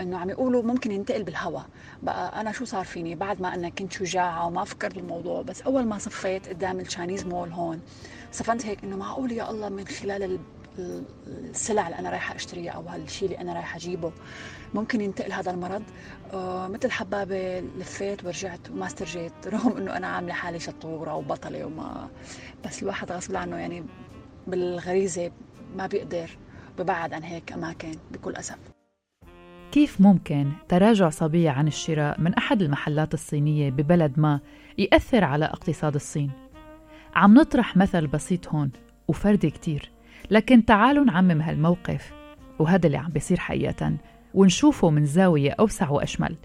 إنه عم يقولوا ممكن ينتقل بالهواء بقى أنا شو صار فيني؟ بعد ما أنا كنت شجاعه وما فكرت بالموضوع بس أول ما صفيت قدام ال Chinese mall هون صفنت هيك إنه معقول يا الله من خلال السلع اللي أنا رايحة أشتريها أو هالشيء اللي أنا رايحة أجيبه ممكن ينتقل هذا المرض؟ آه مثل حبابة لفيت ورجعت وما استرجيت رغم إنه أنا عاملة حالي شطورة وبطلة وما بس الواحد غصب عنه يعني بالغريزة ما بيقدر ببعد عن هيك أماكن بكل أسف. كيف ممكن تراجع صبية عن الشراء من أحد المحلات الصينية ببلد ما يأثر على اقتصاد الصين؟ عم نطرح مثل بسيط هون وفردي كتير لكن تعالوا نعمم هالموقف وهذا اللي عم بيصير حقيقة ونشوفه من زاوية أوسع وأشمل.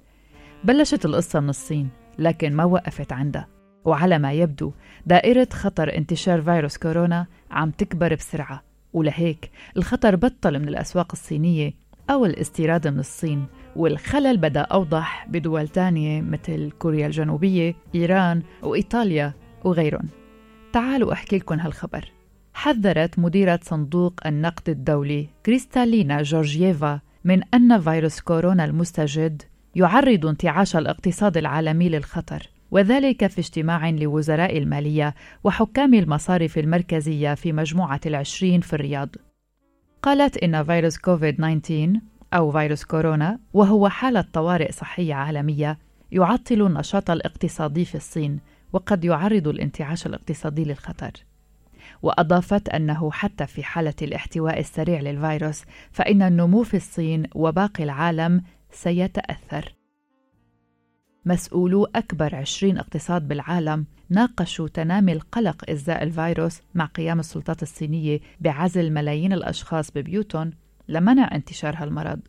بلشت القصة من الصين لكن ما وقفت عندها. وعلى ما يبدو دائرة خطر انتشار فيروس كورونا عم تكبر بسرعة. ولهيك الخطر بطل من الأسواق الصينية أو الاستيراد من الصين والخلل بدأ أوضح بدول تانية مثل كوريا الجنوبية، إيران وإيطاليا وغيرهم. تعالوا أحكي لكم هالخبر. حذرت مديرة صندوق النقد الدولي كريستالينا جورجييفا من أن فيروس كورونا المستجد يعرض انتعاش الاقتصاد العالمي للخطر وذلك في اجتماع لوزراء المالية وحكام المصارف المركزية في مجموعة العشرين في الرياض. قالت إن فيروس كوفيد 19 أو فيروس كورونا وهو حالة طوارئ صحية عالمية يعطل النشاط الاقتصادي في الصين وقد يعرض الانتعاش الاقتصادي للخطر. وأضافت أنه حتى في حالة الاحتواء السريع للفيروس فإن النمو في الصين وباقي العالم سيتأثر. مسؤولو أكبر 20 اقتصاد بالعالم ناقشوا تنامي القلق إزاء الفيروس مع قيام السلطات الصينية بعزل ملايين الأشخاص ببيوتهم لمنع انتشار هالمرض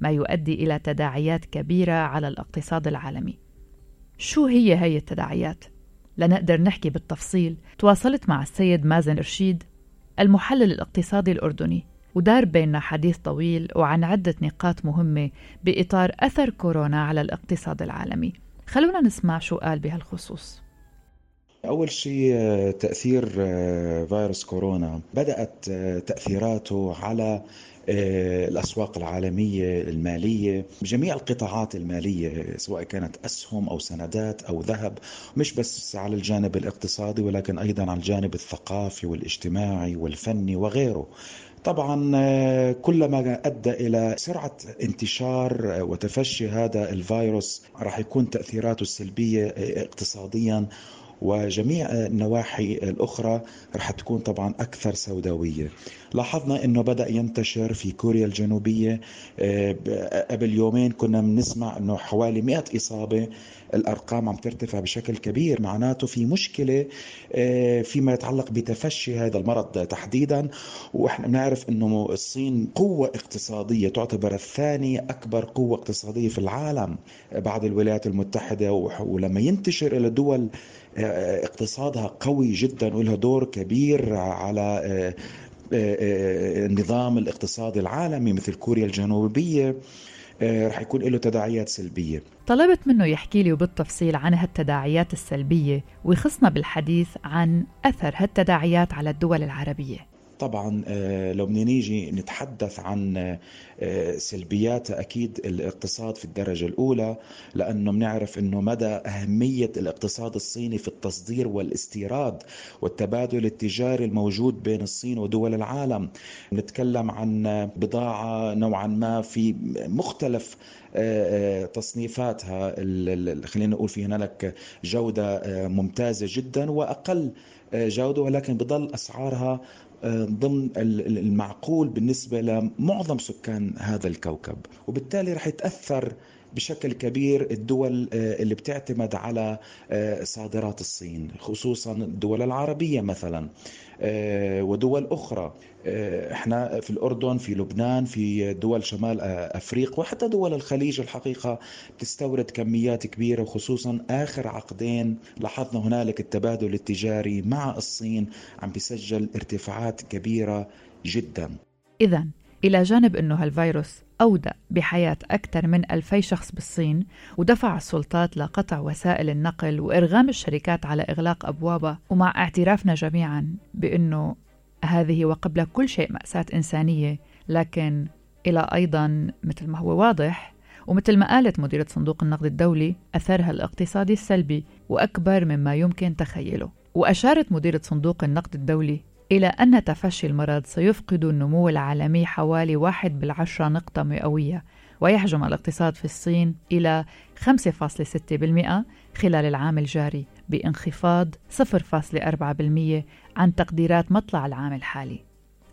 ما يؤدي إلى تداعيات كبيرة على الاقتصاد العالمي شو هي هي التداعيات؟ لنقدر نحكي بالتفصيل تواصلت مع السيد مازن رشيد المحلل الاقتصادي الأردني ودار بيننا حديث طويل وعن عدة نقاط مهمة بإطار أثر كورونا على الاقتصاد العالمي. خلونا نسمع شو قال بهالخصوص. أول شيء تأثير فيروس كورونا. بدأت تأثيراته على الأسواق العالمية المالية. بجميع القطاعات المالية سواء كانت أسهم أو سندات أو ذهب مش بس على الجانب الاقتصادي ولكن أيضا على الجانب الثقافي والاجتماعي والفني وغيره. طبعا كلما أدى إلى سرعة انتشار وتفشي هذا الفيروس راح يكون تأثيراته السلبية اقتصاديا وجميع النواحي الأخرى رح تكون طبعا أكثر سوداوية. لاحظنا أنه بدأ ينتشر في كوريا الجنوبية قبل يومين كنا بنسمع أنه حوالي 100 إصابة الأرقام عم ترتفع بشكل كبير معناته في مشكلة فيما يتعلق بتفشي هذا المرض تحديدا. وإحنا بنعرف إنه الصين قوة اقتصادية تعتبر الثاني أكبر قوة اقتصادية في العالم بعد الولايات المتحدة. ولما ينتشر إلى دول اقتصادها قوي جدا ولها دور كبير على النظام الاقتصادي العالمي مثل كوريا الجنوبية. رح يكون له تداعيات سلبية. طلبت منه يحكي لي بالتفصيل عن هالتداعيات السلبية ويخصنا بالحديث عن أثر هالتداعيات على الدول العربية. طبعا لو بدنا نيجي نتحدث عن سلبيات أكيد الاقتصاد في الدرجة الأولى لأنه بنعرف إنه مدى أهمية الاقتصاد الصيني في التصدير والاستيراد والتبادل التجاري الموجود بين الصين ودول العالم. نتكلم عن بضاعة نوعا ما في مختلف تصنيفاتها خلينا نقول في هنالك جودة ممتازة جدا وأقل جودة ولكن بضل أسعارها ضمن المعقول بالنسبة لمعظم سكان هذا الكوكب. وبالتالي رح يتأثر بشكل كبير الدول اللي بتعتمد على صادرات الصين خصوصا الدول العربية مثلا ودول أخرى. إحنا في الأردن في لبنان في دول شمال أفريقيا وحتى دول الخليج الحقيقة بتستورد كميات كبيرة وخصوصا آخر عقدين لاحظنا هنالك التبادل التجاري مع الصين عم بيسجل ارتفاعات كبيرة جدا. إذا إلى جانب أنه هالفيروس أودى بحياة أكثر من ألفي شخص بالصين ودفع السلطات لقطع وسائل النقل وإرغام الشركات على إغلاق أبوابها ومع اعترافنا جميعا بأنه هذه وقبل كل شيء مأساة إنسانية لكن إلى أيضا مثل ما هو واضح ومثل ما قالت مديرة صندوق النقد الدولي أثرها الاقتصادي السلبي وأكبر مما يمكن تخيله. وأشارت مديرة صندوق النقد الدولي إلى أن تفشي المرض سيفقد النمو العالمي حوالي واحد بالعشرة نقطة مئوية ويحجم الاقتصاد في الصين إلى 5.6% خلال العام الجاري بانخفاض 0.4% عن تقديرات مطلع العام الحالي.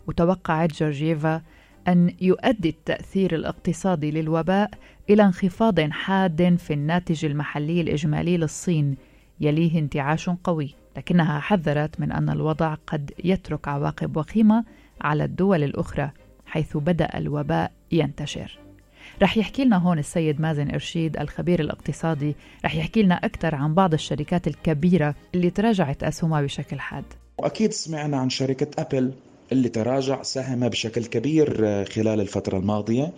وتوقعت جورجيفا أن يؤدي التأثير الاقتصادي للوباء إلى انخفاض حاد في الناتج المحلي الإجمالي للصين يليه انتعاش قوي. لكنها حذرت من أن الوضع قد يترك عواقب وخيمة على الدول الأخرى حيث بدأ الوباء ينتشر. رح يحكي لنا هون السيد مازن إرشيد الخبير الاقتصادي رح يحكي لنا أكثر عن بعض الشركات الكبيرة اللي تراجعت أسهمها بشكل حاد. وأكيد سمعنا عن شركة أبل اللي تراجع ساهم بشكل كبير خلال الفترة الماضية.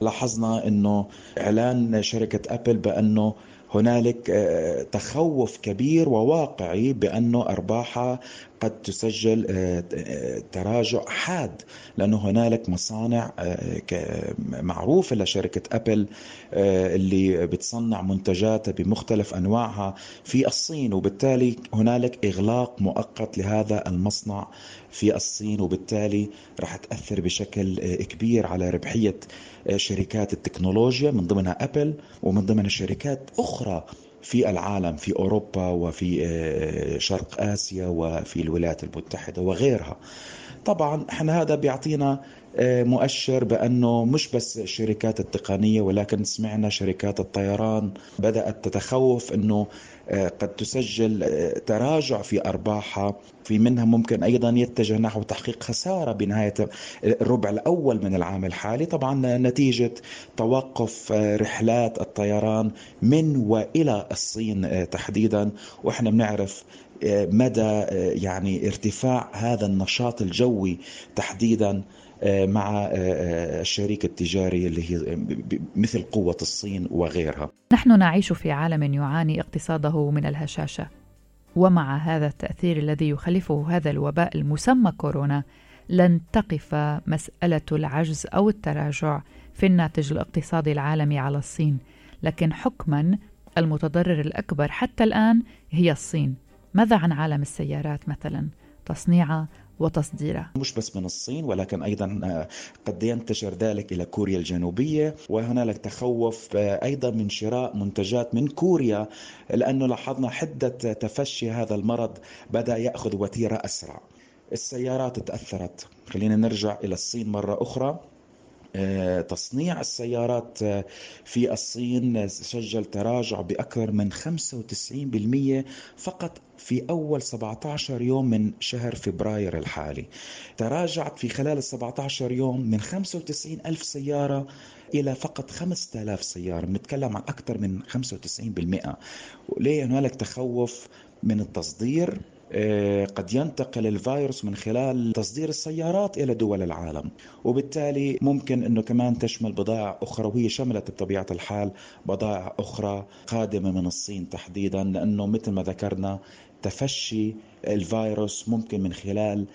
لاحظنا أنه إعلان شركة أبل بأنه هنالك آه، تخوف كبير وواقعي بأنه أرباحها قد تسجل آه، آه، تراجع حاد لأنه هنالك مصانع معروفة لشركة أبل اللي بتصنع منتجاتها بمختلف أنواعها في الصين وبالتالي هنالك إغلاق مؤقت لهذا المصنع في الصين وبالتالي راح تأثر بشكل كبير على ربحية شركات التكنولوجيا من ضمنها أبل ومن ضمنها شركات أخرى في العالم في أوروبا وفي آه، شرق آسيا وفي الولايات المتحدة وغيرها. طبعا إحنا هذا بيعطينا آه، مؤشر بأنه مش بس الشركات التقنية ولكن سمعنا شركات الطيران بدأت تتخوف آه، قد تسجل آه، تراجع في أرباحها في منها ممكن أيضا يتجه نحو تحقيق خسارة بنهاية الربع الأول من العام الحالي. طبعا نتيجة توقف رحلات الطيران من وإلى الصين تحديدا. وإحنا بنعرف مدى يعني ارتفاع هذا النشاط الجوي تحديدا. آه، مع آه، آه، الشريك التجاري اللي هي مثل قوة الصين وغيرها. نحن نعيش في عالم يعاني اقتصاده من الهشاشة ومع هذا التأثير الذي يخلفه هذا الوباء المسمى كورونا لن تقف مسألة العجز أو التراجع في الناتج الاقتصادي العالمي على الصين. لكن حكما المتضرر الأكبر حتى الآن هي الصين. ماذا عن عالم السيارات مثلا؟ تصنيعها وتصديرها مش بس من الصين ولكن أيضا آه، قد ينتشر ذلك إلى كوريا الجنوبية وهنالك تخوف آه، أيضا من شراء منتجات من كوريا لأنه لاحظنا حدة تفشي هذا المرض بدأ يأخذ وتيرة أسرع. السيارات تأثرت. خلينا نرجع إلى الصين مرة أخرى. آه، تصنيع السيارات في الصين سجل تراجع بأكثر من 95% فقط في أول 17 يوم من شهر فبراير الحالي. تراجعت في خلال ال 17 يوم من 95 ألف سيارة إلى فقط 5000 سيارة. بنتكلم عن أكثر من 95% وليه هنالك تخوف من التصدير؟ آه، قد ينتقل الفيروس من خلال تصدير السيارات إلى دول العالم. وبالتالي ممكن إنه كمان تشمل بضائع أخرى وهي شملت بطبيعة الحال بضائع أخرى قادمة من الصين تحديدا لأنه مثل ما ذكرنا تفشي الفيروس ممكن من خلال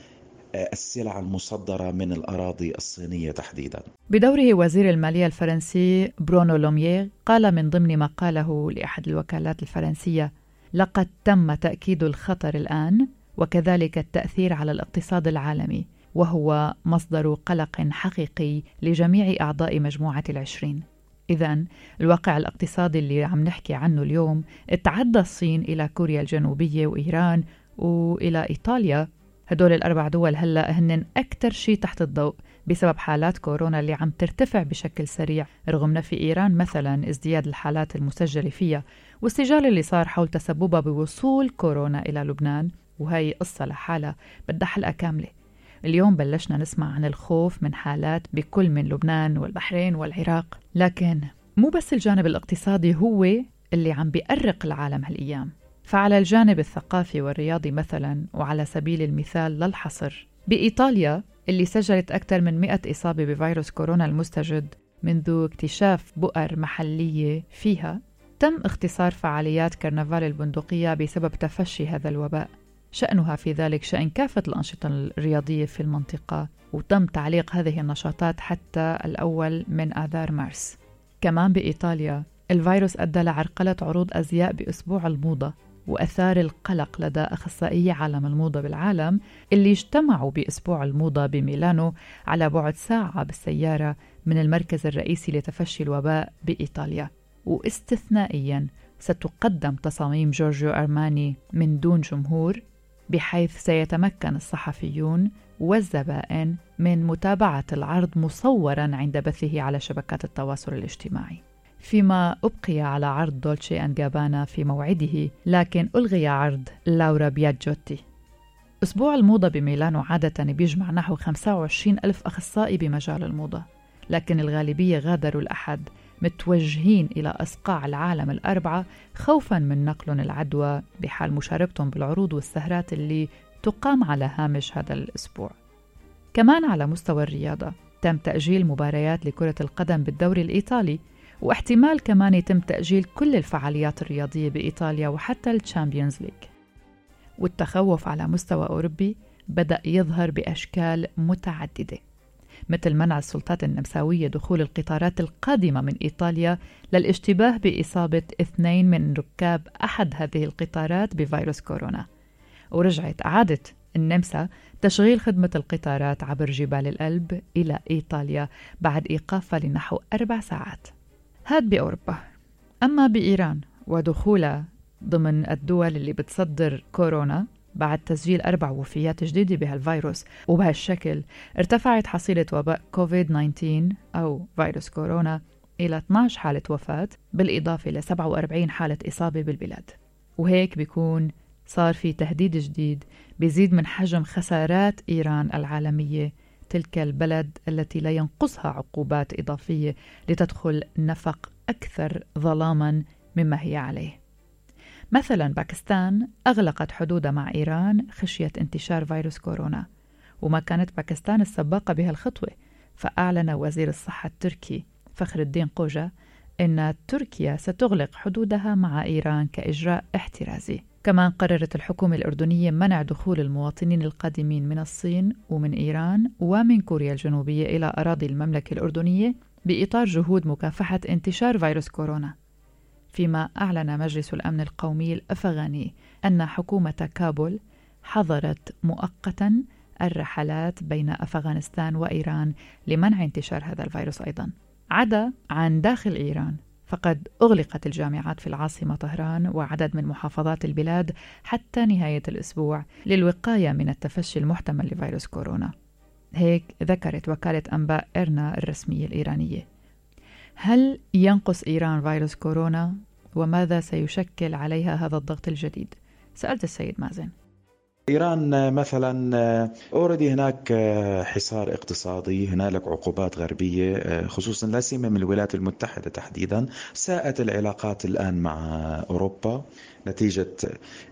آه، السلع المصدرة من الأراضي الصينية تحديدا. بدوره وزير المالية الفرنسي برونو لوميير قال من ضمن ما قاله لأحد الوكالات الفرنسية لقد تم تأكيد الخطر الآن وكذلك التأثير على الاقتصاد العالمي وهو مصدر قلق حقيقي لجميع أعضاء مجموعة العشرين. إذا الواقع الاقتصادي اللي عم نحكي عنه اليوم تعدى الصين إلى كوريا الجنوبية وإيران وإلى إيطاليا. هدول الأربع دول هلأ هن أكثر شيء تحت الضوء بسبب حالات كورونا اللي عم ترتفع بشكل سريع رغم في إيران مثلا ازدياد الحالات المسجلة فيها والسجال اللي صار حول تسببها بوصول كورونا إلى لبنان وهي قصة لحالها. بدها حلقة كاملة. اليوم بلشنا نسمع عن الخوف من حالات بكل من لبنان والبحرين والعراق لكن مو بس الجانب الاقتصادي هو اللي عم بيأرق العالم هالأيام. فعلى الجانب الثقافي والرياضي مثلا وعلى سبيل المثال للحصر بإيطاليا اللي سجلت أكثر من 100 إصابة بفيروس كورونا المستجد منذ اكتشاف بؤر محلية فيها تم اختصار فعاليات كرنفال البندقية بسبب تفشي هذا الوباء. شأنها في ذلك شأن كافة الأنشطة الرياضية في المنطقة وتم تعليق هذه النشاطات حتى الأول من آذار مارس. كمان بإيطاليا الفيروس أدى لعرقلة عروض أزياء بأسبوع الموضة وأثار القلق لدى أخصائي عالم الموضة بالعالم اللي اجتمعوا بأسبوع الموضة بميلانو على بعد ساعة بالسيارة من المركز الرئيسي لتفشي الوباء بإيطاليا. واستثنائيا ستقدم تصاميم جورجيو أرماني من دون جمهور بحيث سيتمكن الصحفيون والزبائن من متابعة العرض مصورا عند بثه على شبكات التواصل الاجتماعي. فيما أبقي على عرض دولتشي أند جابانا في موعده لكن ألغي عرض لورا بياجوتي. أسبوع الموضة بميلانو عادة بيجمع نحو 25 ألف أخصائي بمجال الموضة لكن الغالبية غادروا الأحد. متوجهين إلى أصقاع العالم الأربعة خوفا من نقل العدوى بحال مشاركتهم بالعروض والسهرات اللي تقام على هامش هذا الأسبوع. كمان على مستوى الرياضة تم تأجيل مباريات لكرة القدم بالدوري الإيطالي واحتمال كمان يتم تأجيل كل الفعاليات الرياضية بإيطاليا وحتى ال Champions League. والتخوف على مستوى أوروبي بدأ يظهر بأشكال متعددة. مثل منع السلطات النمساوية دخول القطارات القادمة من إيطاليا للاشتباه بإصابة اثنين من ركاب أحد هذه القطارات بفيروس كورونا. ورجعت أعادت النمسا تشغيل خدمة القطارات عبر جبال الألب إلى إيطاليا بعد إيقافها لنحو أربع ساعات. هاد بأوروبا. أما بإيران ودخولها ضمن الدول اللي بتصدر كورونا بعد تسجيل أربع وفيات جديدة بهالفيروس وبهالشكل ارتفعت حصيلة وباء كوفيد 19 أو فيروس كورونا إلى 12 حالة وفاة بالإضافة ل 47 حالة إصابة بالبلاد. وهيك بيكون صار في تهديد جديد بيزيد من حجم خسارات إيران العالمية تلك البلد التي لا ينقصها عقوبات إضافية لتدخل نفق أكثر ظلاما مما هي عليه. مثلا باكستان أغلقت حدودها مع إيران خشية انتشار فيروس كورونا وما كانت باكستان السباقة بهالخطوة فأعلن وزير الصحة التركي فخر الدين قوجا أن تركيا ستغلق حدودها مع إيران كإجراء احترازي. كمان قررت الحكومة الأردنية منع دخول المواطنين القادمين من الصين ومن إيران ومن كوريا الجنوبية إلى أراضي المملكة الأردنية بإطار جهود مكافحة انتشار فيروس كورونا. فيما أعلن مجلس الأمن القومي الأفغاني أن حكومة كابول حظرت مؤقتا الرحلات بين أفغانستان وإيران لمنع انتشار هذا الفيروس أيضا. عدا عن داخل إيران فقد أغلقت الجامعات في العاصمة طهران وعدد من محافظات البلاد حتى نهاية الأسبوع للوقاية من التفشي المحتمل لفيروس كورونا. هيك ذكرت وكالة أنباء إرنا الرسمية الإيرانية. هل ينقص إيران فيروس كورونا وماذا سيشكل عليها هذا الضغط الجديد؟ سألت السيد مازن إيران مثلا أوريدي هناك حصار اقتصادي هنالك عقوبات غربية خصوصا لا سيما من الولايات المتحدة تحديدا. ساءت العلاقات الآن مع أوروبا. نتيجة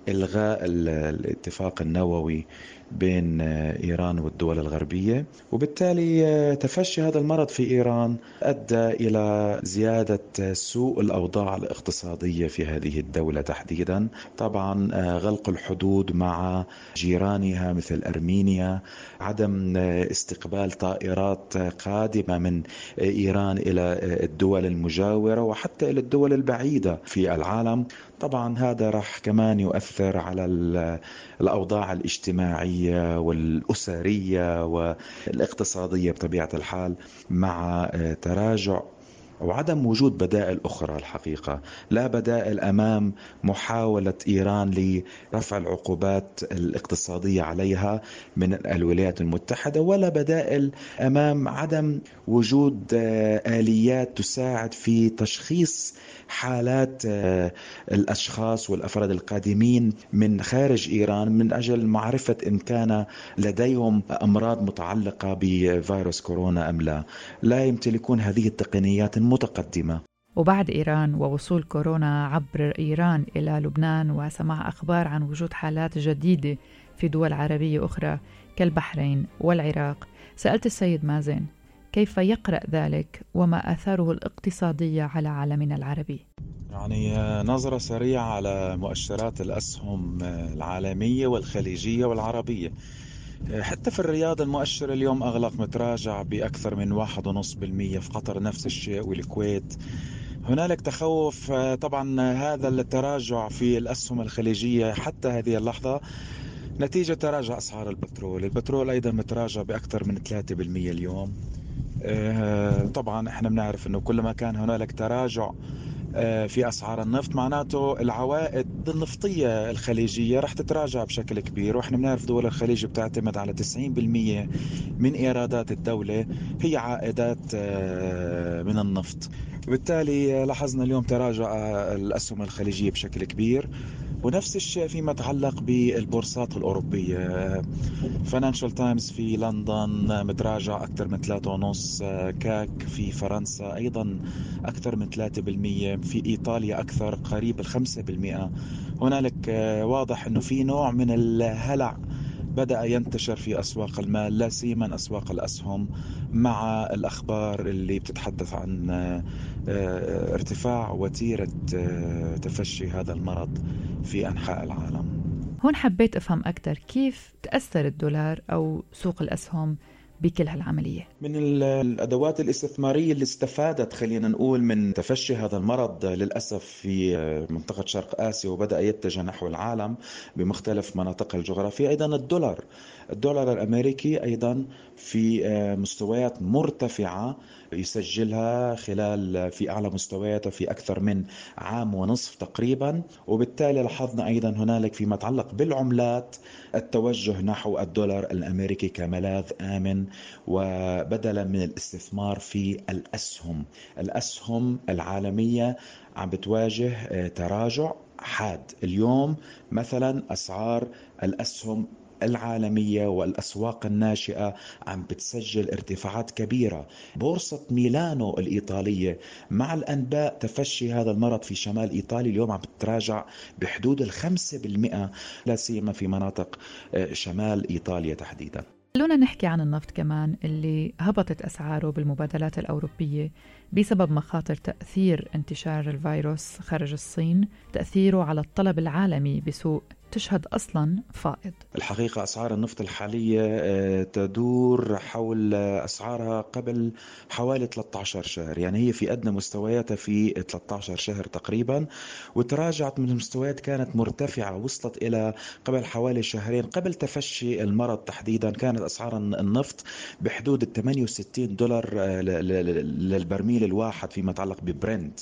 إلغاء الاتفاق النووي بين إيران والدول الغربية. وبالتالي تفشي هذا المرض في إيران أدى إلى زيادة سوء الأوضاع الاقتصادية في هذه الدولة تحديدا. طبعا غلق الحدود مع جيرانها مثل أرمينيا عدم استقبال طائرات قادمة من إيران إلى الدول المجاورة وحتى إلى الدول البعيدة في العالم. طبعا هذا راح كمان يؤثر على الأوضاع الاجتماعية والأسرية والإقتصادية بطبيعة الحال مع تراجع وعدم وجود بدائل أخرى الحقيقة، لا بدائل أمام محاولة إيران لرفع العقوبات الاقتصادية عليها من الولايات المتحدة ولا بدائل أمام عدم وجود آليات تساعد في تشخيص حالات الأشخاص والأفراد القادمين من خارج إيران من أجل معرفة إن كان لديهم أمراض متعلقة بفيروس كورونا أم لا، لا يمتلكون هذه التقنيات المتقدمه. وبعد إيران ووصول كورونا عبر إيران إلى لبنان وسماع أخبار عن وجود حالات جديدة في دول عربية أخرى كالبحرين والعراق، سألت السيد مازن كيف يقرأ ذلك وما آثاره الاقتصادية على عالمنا العربي؟ يعني نظرة سريعة على مؤشرات الأسهم العالمية والخليجية والعربية حتى في الرياض المؤشر اليوم أغلق متراجع بأكثر من واحد ونص بالمية في قطر نفس الشيء والكويت. هنالك تخوف طبعا هذا التراجع في الأسهم الخليجية حتى هذه اللحظة نتيجة تراجع أسعار البترول. البترول أيضا متراجع بأكثر من 3% اليوم. آه، طبعا إحنا بنعرف إنه كلما كان هنالك تراجع آه، في أسعار النفط. معناته العوائد النفطية الخليجية رح تتراجع بشكل كبير وإحنا بنعرف دول الخليج بتعتمد على 90% من إيرادات الدولة هي عائدات آه، من النفط. وبالتالي لاحظنا اليوم تراجع الأسهم الخليجية بشكل كبير. ونفس الشيء فيما يتعلق بالبورصات الأوروبية. Financial Times في لندن متراجع أكثر من 3.5 CAC في فرنسا أيضا أكثر من 3% في إيطاليا أكثر قريب ال 5% هنالك واضح أنه في نوع من الهلع بدأ ينتشر في أسواق المال لا سيما أسواق الأسهم مع الأخبار اللي بتتحدث عن آه، ارتفاع وتيرة آه، تفشي هذا المرض. في أنحاء العالم. هون حبيت أفهم أكثر كيف تأثر الدولار أو سوق الأسهم بكل هالعملية. من الأدوات الاستثمارية اللي استفادت خلينا نقول من تفشي هذا المرض للأسف في منطقة شرق آسيا وبدأ يتجه نحو العالم بمختلف مناطقها الجغرافية. أيضا الدولار الدولار الأمريكي أيضا في مستويات مرتفعة يسجلها خلال في أعلى مستوياته في أكثر من عام ونصف تقريبا. وبالتالي لاحظنا أيضا هنالك فيما يتعلق بالعملات التوجه نحو الدولار الأمريكي كملاذ آمن وبدلا من الاستثمار في الأسهم. الأسهم العالمية عم بتواجه آه، تراجع حاد. اليوم مثلا أسعار الأسهم العالمية والأسواق الناشئة عم بتسجل ارتفاعات كبيرة. بورصة ميلانو الإيطالية مع الأنباء تفشي هذا المرض في شمال إيطاليا. اليوم عم بتراجع بحدود الخمسة بالمئة لا سيما في مناطق آه، شمال إيطاليا تحديدا. خلونا نحكي عن النفط كمان اللي هبطت أسعاره بالمبادلات الأوروبية بسبب مخاطر تأثير انتشار الفيروس خارج الصين تأثيره على الطلب العالمي بسوق تشهد أصلا فائض. الحقيقة أسعار النفط الحالية آه، تدور حول أسعارها قبل حوالي 13 شهر. يعني هي في أدنى مستوياتها في 13 شهر تقريبا وتراجعت من المستويات كانت مرتفعة وصلت إلى قبل حوالي شهرين. قبل تفشي المرض تحديدا كانت أسعار النفط بحدود ال 68 دولار آه، للبرميل الواحد فيما يتعلق ببرنت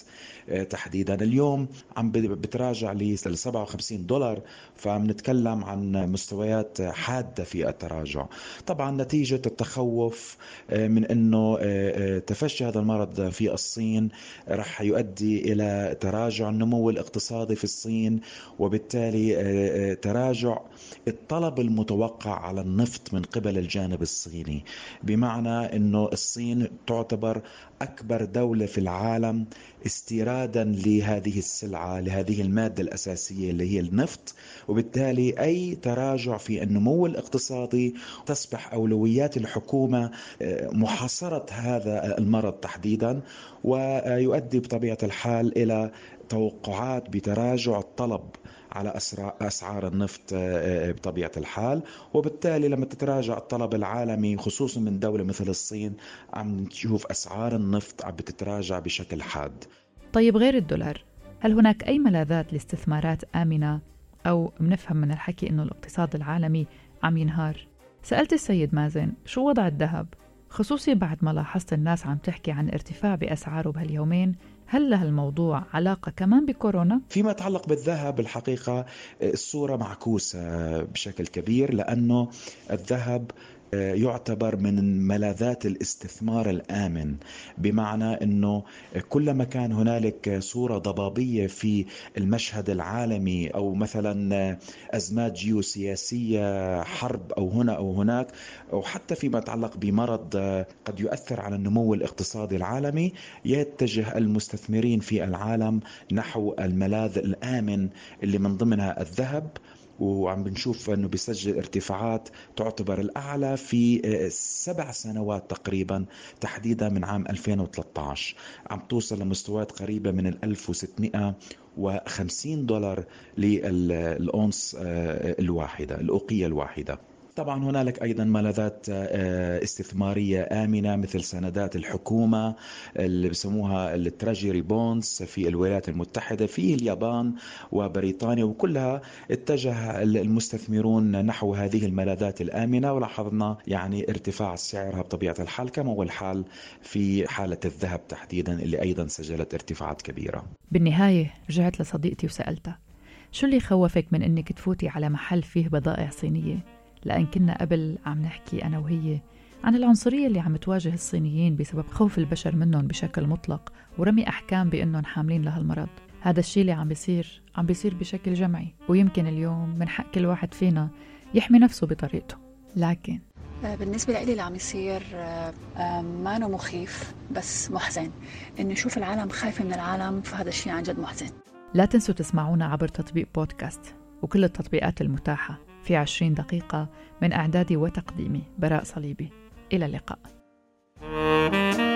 آه، تحديدا. اليوم عم بتراجع ل 57 دولار فبنتكلم عن مستويات حادة في التراجع. طبعا نتيجة التخوف آه، من إنه آه، تفشي هذا المرض في الصين رح يؤدي إلى تراجع النمو الاقتصادي في الصين وبالتالي تراجع الطلب المتوقع على النفط من قبل الجانب الصيني. بمعنى إنه الصين تعتبر أكبر دولة في العالم استيرادا لهذه السلعة لهذه المادة الأساسية اللي هي النفط. وبالتالي أي تراجع في النمو الاقتصادي تصبح أولويات الحكومة آه، محاصرة هذا المرض تحديدا ويؤدي بطبيعة الحال إلى توقعات بتراجع الطلب على أسعار النفط آه، آه، بطبيعة الحال. وبالتالي لما تتراجع الطلب العالمي خصوصا من دولة مثل الصين عم نشوف أسعار النفط عم بتتراجع بشكل حاد. طيب غير الدولار هل هناك أي ملاذات لاستثمارات آمنة؟ أو بنفهم من الحكي أنه الاقتصاد العالمي عم ينهار؟ سألت السيد مازن شو وضع الذهب؟ خصوصي بعد ما لاحظت الناس عم تحكي عن ارتفاع بأسعاره بهاليومين. هل له الموضوع علاقة كمان بكورونا؟ فيما يتعلق بالذهب الحقيقة الصورة معكوسة بشكل كبير لأنه الذهب يعتبر من ملاذات الاستثمار الآمن بمعنى إنه كلما كان هنالك صورة ضبابية في المشهد العالمي أو مثلا أزمات جيوسياسية حرب أو هنا أو هناك أو حتى فيما يتعلق بمرض قد يؤثر على النمو الاقتصادي العالمي يتجه المستثمرين في العالم نحو الملاذ الآمن اللي من ضمنها الذهب وعم بنشوف إنه بيسجل ارتفاعات تعتبر الأعلى في آه، سبع سنوات تقريبا تحديدا من عام 2013 عم توصل لمستويات قريبة من ال 1650 دولار للاونس آه، الواحدة الأوقية الواحدة. طبعا هنالك أيضا ملاذات آه، استثمارية آمنة مثل سندات الحكومة اللي بسموها ال Treasury bonds في الولايات المتحدة في اليابان وبريطانيا وكلها اتجه المستثمرون نحو هذه الملاذات الآمنة ولاحظنا يعني ارتفاع سعرها بطبيعة الحال كما هو الحال في حالة الذهب تحديدا اللي أيضا سجلت ارتفاعات كبيرة. بالنهاية رجعت لصديقتي وسألتها شو اللي خوفك من إنك تفوتي على محل فيه بضائع صينية لأن كنا قبل عم نحكي أنا وهي عن العنصرية اللي عم تواجه الصينيين بسبب خوف البشر منهم بشكل مطلق ورمي أحكام بأنهم حاملين لهالمرض. هذا الشيء اللي عم بيصير عم بيصير بشكل جمعي ويمكن اليوم من حق كل واحد فينا يحمي نفسه بطريقته. لكن آه، بالنسبة لي اللي عم يصير آه، ما مخيف بس محزن. إني أشوف العالم خايفة من العالم فهذا الشيء عن جد محزن. لا تنسوا تسمعونا عبر تطبيق بودكاست وكل التطبيقات المتاحة. في عشرين دقيقة من إعدادي وتقديمي. براء صليبي. إلى اللقاء. thank you